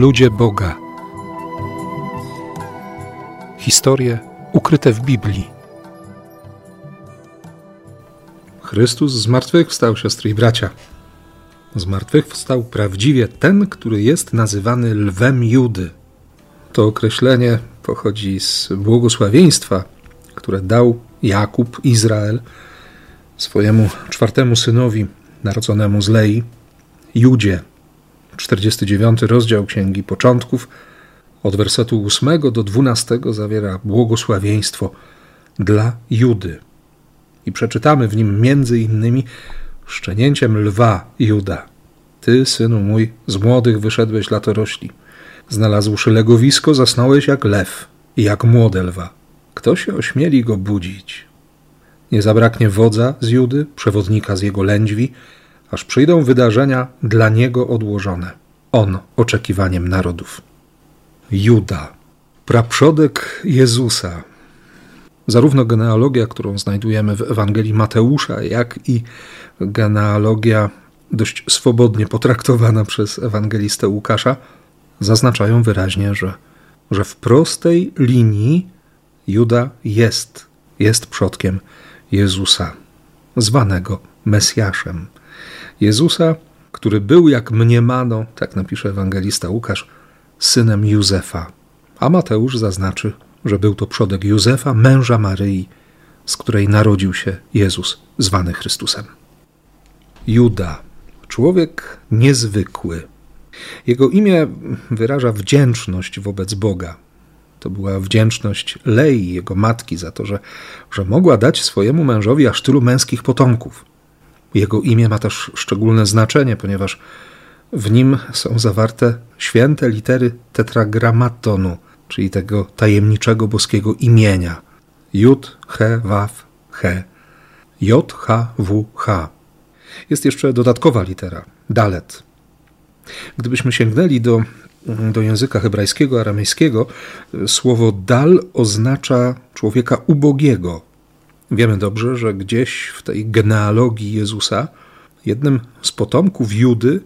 Ludzie Boga. Historie ukryte w Biblii. Chrystus zmartwychwstał, siostry i bracia. Zmartwychwstał prawdziwie ten, który jest nazywany lwem Judy. To określenie pochodzi z błogosławieństwa, które dał Jakub, Izrael, swojemu czwartemu synowi, narodzonemu z Lei, Judzie. 49 rozdział Księgi Początków od wersetu 8 do 12 zawiera błogosławieństwo dla Judy. I przeczytamy w nim między innymi szczenięciem lwa Juda. Ty, synu mój, z młodych wyszedłeś latorośli. Znalazłszy legowisko, zasnąłeś jak lew jak młode lwa. Kto się ośmieli go budzić? Nie zabraknie wodza z Judy, przewodnika z jego lędźwi, aż przyjdą wydarzenia dla niego odłożone. On oczekiwaniem narodów. Juda, praprzodek Jezusa. Zarówno genealogia, którą znajdujemy w Ewangelii Mateusza, jak i genealogia dość swobodnie potraktowana przez ewangelistę Łukasza, zaznaczają wyraźnie, że, że w prostej linii Juda jest, jest przodkiem Jezusa, zwanego Mesjaszem. Jezusa, który był, jak mniemano, tak napisze ewangelista Łukasz, synem Józefa. A Mateusz zaznaczy, że był to przodek Józefa, męża Maryi, z której narodził się Jezus, zwany Chrystusem. Juda, człowiek niezwykły. Jego imię wyraża wdzięczność wobec Boga. To była wdzięczność Lei, jego matki, za to, że, że mogła dać swojemu mężowi aż tylu męskich potomków. Jego imię ma też szczególne znaczenie, ponieważ w nim są zawarte święte litery tetragramatonu, czyli tego tajemniczego boskiego imienia. Jud, He, Waf, He. J, H, W, H. Jest jeszcze dodatkowa litera, dalet. Gdybyśmy sięgnęli do, do języka hebrajskiego, aramejskiego, słowo dal oznacza człowieka ubogiego, Wiemy dobrze, że gdzieś w tej genealogii Jezusa jednym z potomków Judy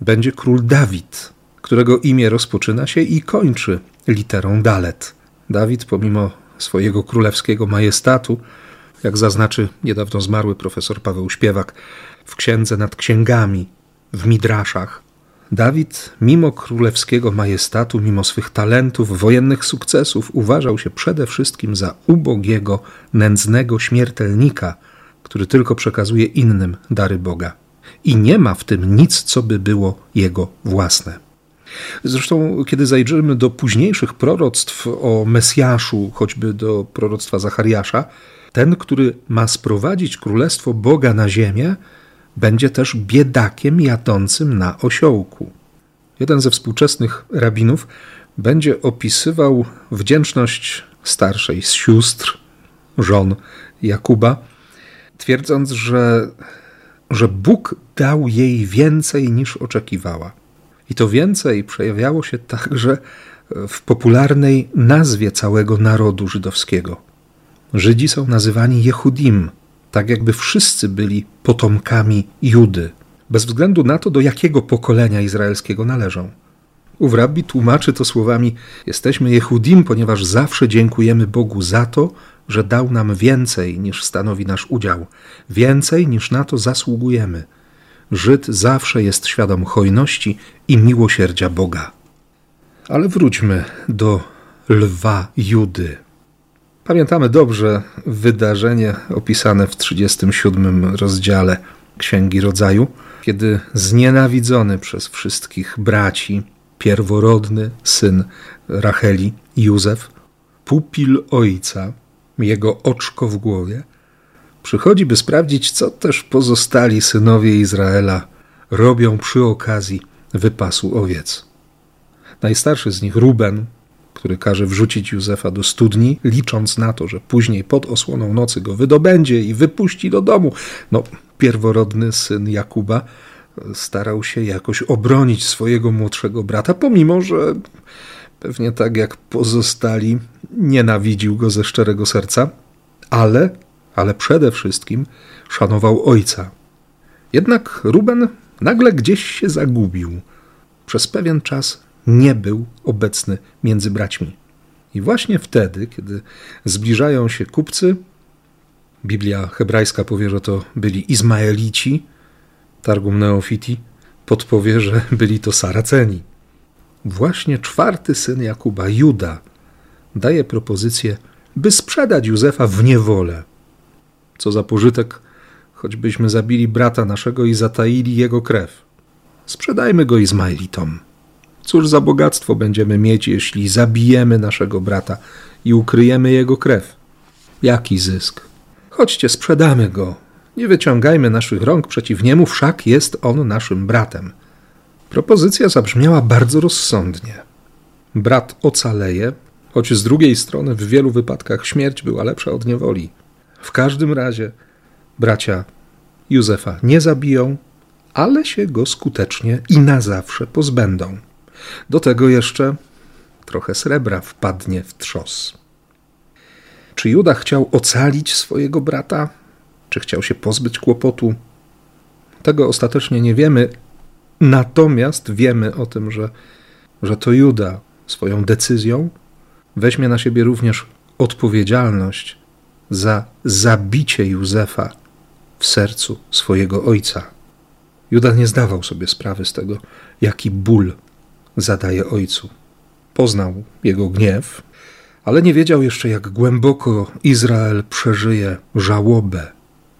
będzie król Dawid, którego imię rozpoczyna się i kończy literą Dalet. Dawid, pomimo swojego królewskiego majestatu, jak zaznaczy niedawno zmarły profesor Paweł Śpiewak w księdze nad księgami w Midraszach, Dawid, mimo królewskiego majestatu, mimo swych talentów, wojennych sukcesów, uważał się przede wszystkim za ubogiego, nędznego śmiertelnika, który tylko przekazuje innym dary Boga. I nie ma w tym nic, co by było jego własne. Zresztą, kiedy zajrzymy do późniejszych proroctw o Mesjaszu, choćby do proroctwa Zachariasza, ten, który ma sprowadzić królestwo Boga na ziemię, będzie też biedakiem jadącym na osiołku. Jeden ze współczesnych rabinów będzie opisywał wdzięczność starszej z sióstr, żon Jakuba, twierdząc, że, że Bóg dał jej więcej niż oczekiwała. I to więcej przejawiało się także w popularnej nazwie całego narodu żydowskiego. Żydzi są nazywani Jehudim, tak jakby wszyscy byli potomkami Judy, bez względu na to, do jakiego pokolenia izraelskiego należą. Ów rabbi tłumaczy to słowami: Jesteśmy Jehudim, ponieważ zawsze dziękujemy Bogu za to, że dał nam więcej niż stanowi nasz udział, więcej niż na to zasługujemy. Żyd zawsze jest świadom hojności i miłosierdzia Boga. Ale wróćmy do lwa Judy. Pamiętamy dobrze wydarzenie opisane w 37 rozdziale Księgi Rodzaju, kiedy znienawidzony przez wszystkich braci, pierworodny syn Racheli, Józef, pupil ojca, jego oczko w głowie, przychodzi, by sprawdzić, co też pozostali synowie Izraela robią przy okazji wypasu owiec. Najstarszy z nich, Ruben, który każe wrzucić Józefa do studni, licząc na to, że później pod osłoną nocy go wydobędzie i wypuści do domu. No, pierworodny syn Jakuba starał się jakoś obronić swojego młodszego brata, pomimo że pewnie tak jak pozostali, nienawidził go ze szczerego serca, ale, ale przede wszystkim szanował ojca. Jednak Ruben nagle gdzieś się zagubił. Przez pewien czas nie był obecny między braćmi. I właśnie wtedy, kiedy zbliżają się kupcy, Biblia hebrajska powie, że to byli Izmaelici, Targum Neofiti podpowie, że byli to Saraceni. Właśnie czwarty syn Jakuba, Juda, daje propozycję, by sprzedać Józefa w niewolę. Co za pożytek, choćbyśmy zabili brata naszego i zataili jego krew. Sprzedajmy go Izmaelitom. Cóż za bogactwo będziemy mieć, jeśli zabijemy naszego brata i ukryjemy jego krew? Jaki zysk? Chodźcie, sprzedamy go. Nie wyciągajmy naszych rąk przeciw niemu, wszak jest on naszym bratem. Propozycja zabrzmiała bardzo rozsądnie. Brat ocaleje, choć z drugiej strony w wielu wypadkach śmierć była lepsza od niewoli. W każdym razie bracia Józefa nie zabiją, ale się go skutecznie i na zawsze pozbędą. Do tego jeszcze trochę srebra wpadnie w trzos. Czy Juda chciał ocalić swojego brata? Czy chciał się pozbyć kłopotu? Tego ostatecznie nie wiemy, natomiast wiemy o tym, że, że to Juda swoją decyzją weźmie na siebie również odpowiedzialność za zabicie Józefa w sercu swojego ojca. Juda nie zdawał sobie sprawy z tego, jaki ból zadaje ojcu. Poznał jego gniew, ale nie wiedział jeszcze, jak głęboko Izrael przeżyje żałobę,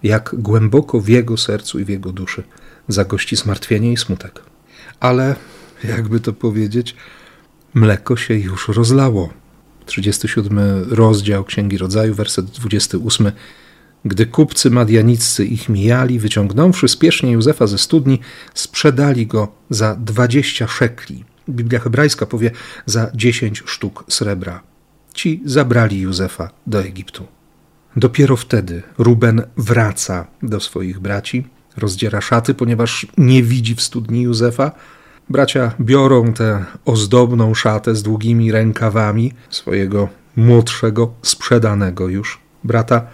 jak głęboko w jego sercu i w jego duszy zagości zmartwienie i smutek. Ale, jakby to powiedzieć, mleko się już rozlało. 37 rozdział Księgi Rodzaju, werset 28. Gdy kupcy madianiccy ich mijali, wyciągnąwszy spiesznie Józefa ze studni, sprzedali go za 20 szekli. Biblia hebrajska powie za 10 sztuk srebra. Ci zabrali Józefa do Egiptu. Dopiero wtedy Ruben wraca do swoich braci, rozdziera szaty, ponieważ nie widzi w studni Józefa. Bracia biorą tę ozdobną szatę z długimi rękawami swojego młodszego, sprzedanego już brata,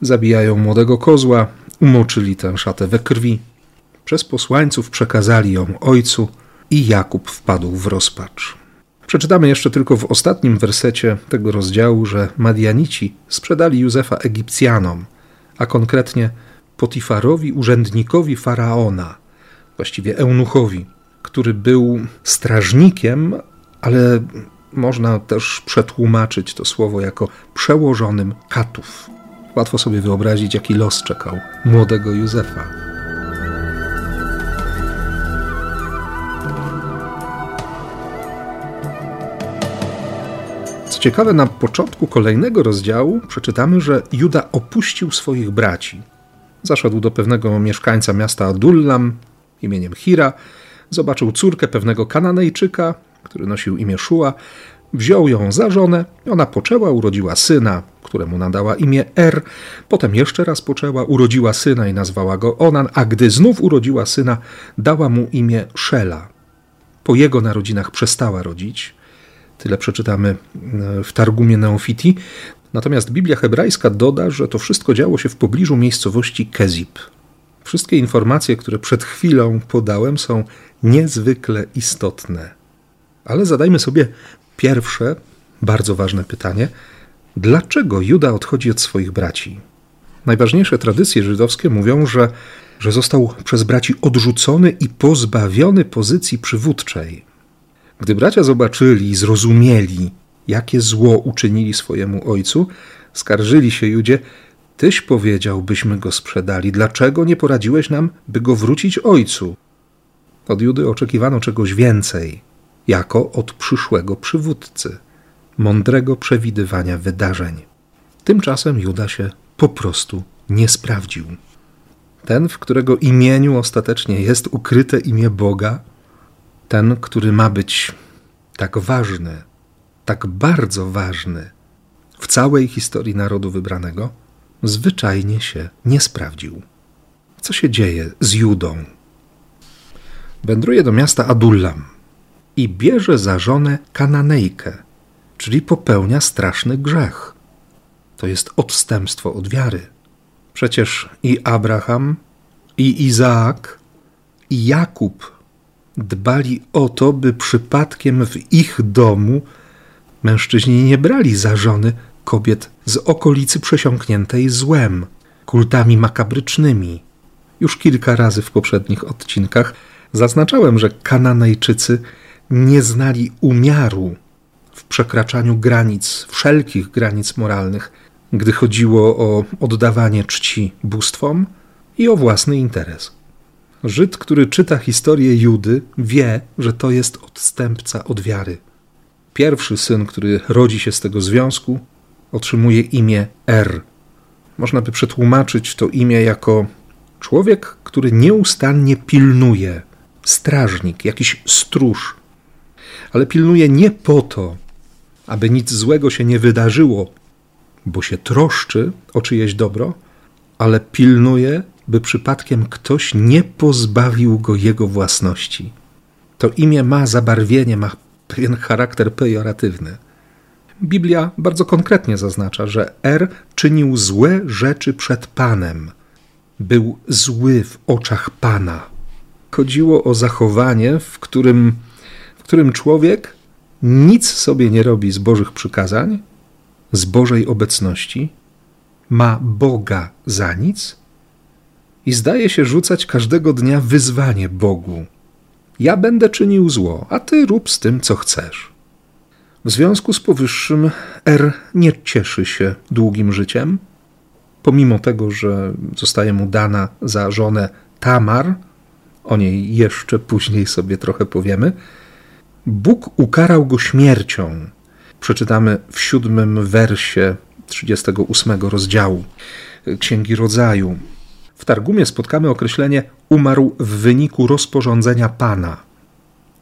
zabijają młodego kozła, umoczyli tę szatę we krwi. Przez posłańców przekazali ją ojcu i Jakub wpadł w rozpacz. Przeczytamy jeszcze tylko w ostatnim wersecie tego rozdziału, że Madianici sprzedali Józefa Egipcjanom, a konkretnie Potifarowi, urzędnikowi faraona, właściwie eunuchowi, który był strażnikiem, ale można też przetłumaczyć to słowo jako przełożonym katów. Łatwo sobie wyobrazić, jaki los czekał młodego Józefa. Ciekawe, na początku kolejnego rozdziału przeczytamy, że Juda opuścił swoich braci. Zaszedł do pewnego mieszkańca miasta Adullam imieniem Hira, zobaczył córkę pewnego Kananejczyka, który nosił imię Szua, wziął ją za żonę, ona poczęła, urodziła syna, któremu nadała imię Er, potem jeszcze raz poczęła, urodziła syna i nazwała go Onan, a gdy znów urodziła syna, dała mu imię Szela. Po jego narodzinach przestała rodzić, Tyle przeczytamy e, w Targumie Neofiti. Natomiast Biblia hebrajska doda, że to wszystko działo się w pobliżu miejscowości Kezib. Wszystkie informacje, które przed chwilą podałem, są niezwykle istotne. Ale zadajmy sobie pierwsze, bardzo ważne pytanie: dlaczego Juda odchodzi od swoich braci? Najważniejsze tradycje żydowskie mówią, że, że został przez braci odrzucony i pozbawiony pozycji przywódczej. Gdy bracia zobaczyli i zrozumieli, jakie zło uczynili swojemu ojcu, skarżyli się Judzie, Tyś powiedział, byśmy go sprzedali. Dlaczego nie poradziłeś nam, by go wrócić ojcu? Od Judy oczekiwano czegoś więcej, jako od przyszłego przywódcy, mądrego przewidywania wydarzeń. Tymczasem Juda się po prostu nie sprawdził. Ten, w którego imieniu ostatecznie jest ukryte imię Boga, ten, który ma być tak ważny, tak bardzo ważny w całej historii narodu wybranego, zwyczajnie się nie sprawdził. Co się dzieje z Judą? Wędruje do miasta Adullam i bierze za żonę Kananejkę, czyli popełnia straszny grzech. To jest odstępstwo od wiary. Przecież i Abraham, i Izaak, i Jakub dbali o to, by przypadkiem w ich domu mężczyźni nie brali za żony kobiet z okolicy przesiąkniętej złem, kultami makabrycznymi. Już kilka razy w poprzednich odcinkach zaznaczałem, że Kananejczycy nie znali umiaru w przekraczaniu granic, wszelkich granic moralnych, gdy chodziło o oddawanie czci bóstwom i o własny interes. Żyd, który czyta historię Judy, wie, że to jest odstępca od wiary. Pierwszy syn, który rodzi się z tego związku, otrzymuje imię Er. Można by przetłumaczyć to imię jako człowiek, który nieustannie pilnuje, strażnik, jakiś stróż, ale pilnuje nie po to, aby nic złego się nie wydarzyło, bo się troszczy o czyjeś dobro, ale pilnuje, by przypadkiem ktoś nie pozbawił go jego własności. To imię ma zabarwienie, ma pewien charakter pejoratywny. Biblia bardzo konkretnie zaznacza, że Er czynił złe rzeczy przed Panem. Był zły w oczach Pana. Chodziło o zachowanie, w którym, w którym człowiek nic sobie nie robi z Bożych przykazań, z Bożej obecności, ma Boga za nic i zdaje się rzucać każdego dnia wyzwanie Bogu. Ja będę czynił zło, a ty rób z tym, co chcesz. W związku z powyższym R nie cieszy się długim życiem. Pomimo tego, że zostaje mu dana za żonę Tamar, o niej jeszcze później sobie trochę powiemy, Bóg ukarał go śmiercią. Przeczytamy w siódmym wersie 38 rozdziału Księgi Rodzaju. W Targumie spotkamy określenie umarł w wyniku rozporządzenia Pana.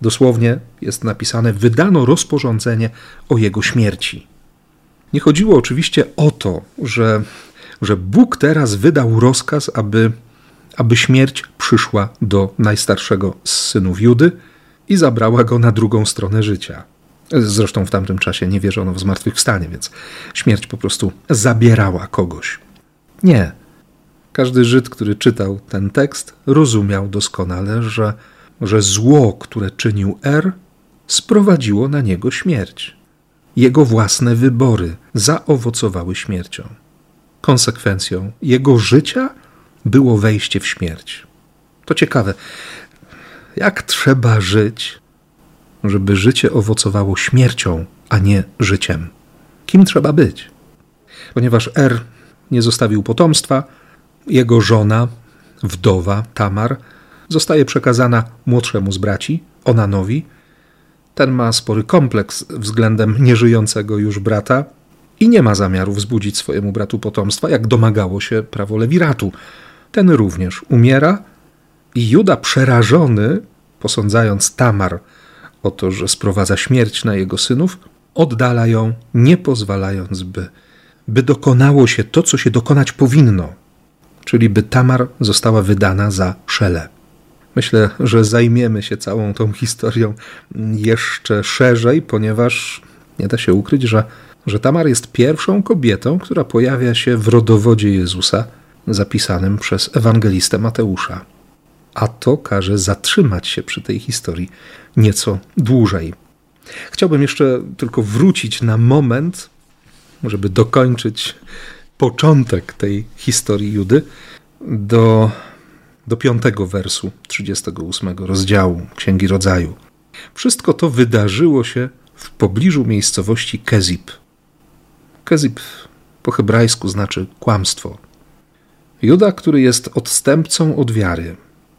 Dosłownie jest napisane wydano rozporządzenie o jego śmierci. Nie chodziło oczywiście o to, że, że Bóg teraz wydał rozkaz, aby, aby śmierć przyszła do najstarszego z synów Judy i zabrała go na drugą stronę życia. Zresztą w tamtym czasie nie wierzono w zmartwychwstanie, więc śmierć po prostu zabierała kogoś. Nie. Każdy Żyd, który czytał ten tekst, rozumiał doskonale, że, że zło, które czynił Er, sprowadziło na niego śmierć. Jego własne wybory zaowocowały śmiercią. Konsekwencją jego życia było wejście w śmierć. To ciekawe. Jak trzeba żyć, żeby życie owocowało śmiercią, a nie życiem? Kim trzeba być? Ponieważ Er nie zostawił potomstwa, jego żona, wdowa Tamar, zostaje przekazana młodszemu z braci, Onanowi. Ten ma spory kompleks względem nieżyjącego już brata i nie ma zamiaru wzbudzić swojemu bratu potomstwa, jak domagało się prawo Lewiratu. Ten również umiera i Juda przerażony, posądzając Tamar o to, że sprowadza śmierć na jego synów, oddala ją, nie pozwalając, by, by dokonało się to, co się dokonać powinno, czyli by Tamar została wydana za Szelę. Myślę, że zajmiemy się całą tą historią jeszcze szerzej, ponieważ nie da się ukryć, że, że Tamar jest pierwszą kobietą, która pojawia się w rodowodzie Jezusa zapisanym przez ewangelistę Mateusza. A to każe zatrzymać się przy tej historii nieco dłużej. Chciałbym jeszcze tylko wrócić na moment, żeby dokończyć początek tej historii Judy do, do piątego wersu 38 rozdziału Księgi Rodzaju. Wszystko to wydarzyło się w pobliżu miejscowości Kezib. Kezib po hebrajsku znaczy kłamstwo. Juda, który jest odstępcą od wiary,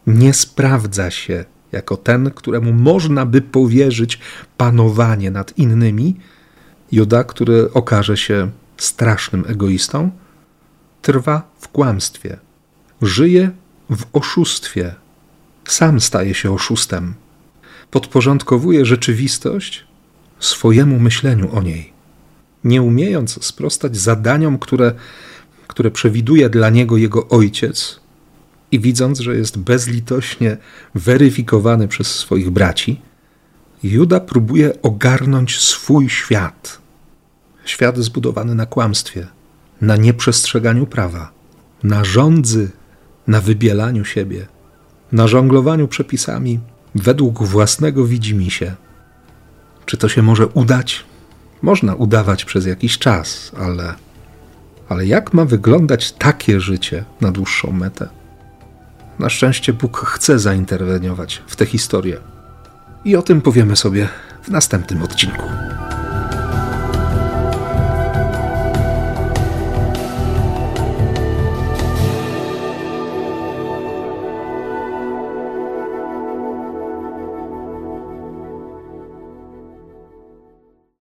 nie sprawdza się jako ten, któremu można by powierzyć panowanie nad innymi. Juda, który okaże się strasznym egoistą, trwa w kłamstwie, żyje w oszustwie, sam staje się oszustem, podporządkowuje rzeczywistość swojemu myśleniu o niej, nie umiejąc sprostać zadaniom, które, które przewiduje dla niego jego ojciec, i widząc, że jest bezlitośnie weryfikowany przez swoich braci, Juda próbuje ogarnąć swój świat. Świat zbudowany na kłamstwie, na nieprzestrzeganiu prawa, na rządzy, na wybielaniu siebie, na żonglowaniu przepisami według własnego widzimisię. Czy to się może udać? Można udawać przez jakiś czas, ale, ale jak ma wyglądać takie życie na dłuższą metę? Na szczęście Bóg chce zainterweniować w tę historię. I o tym powiemy sobie w następnym odcinku.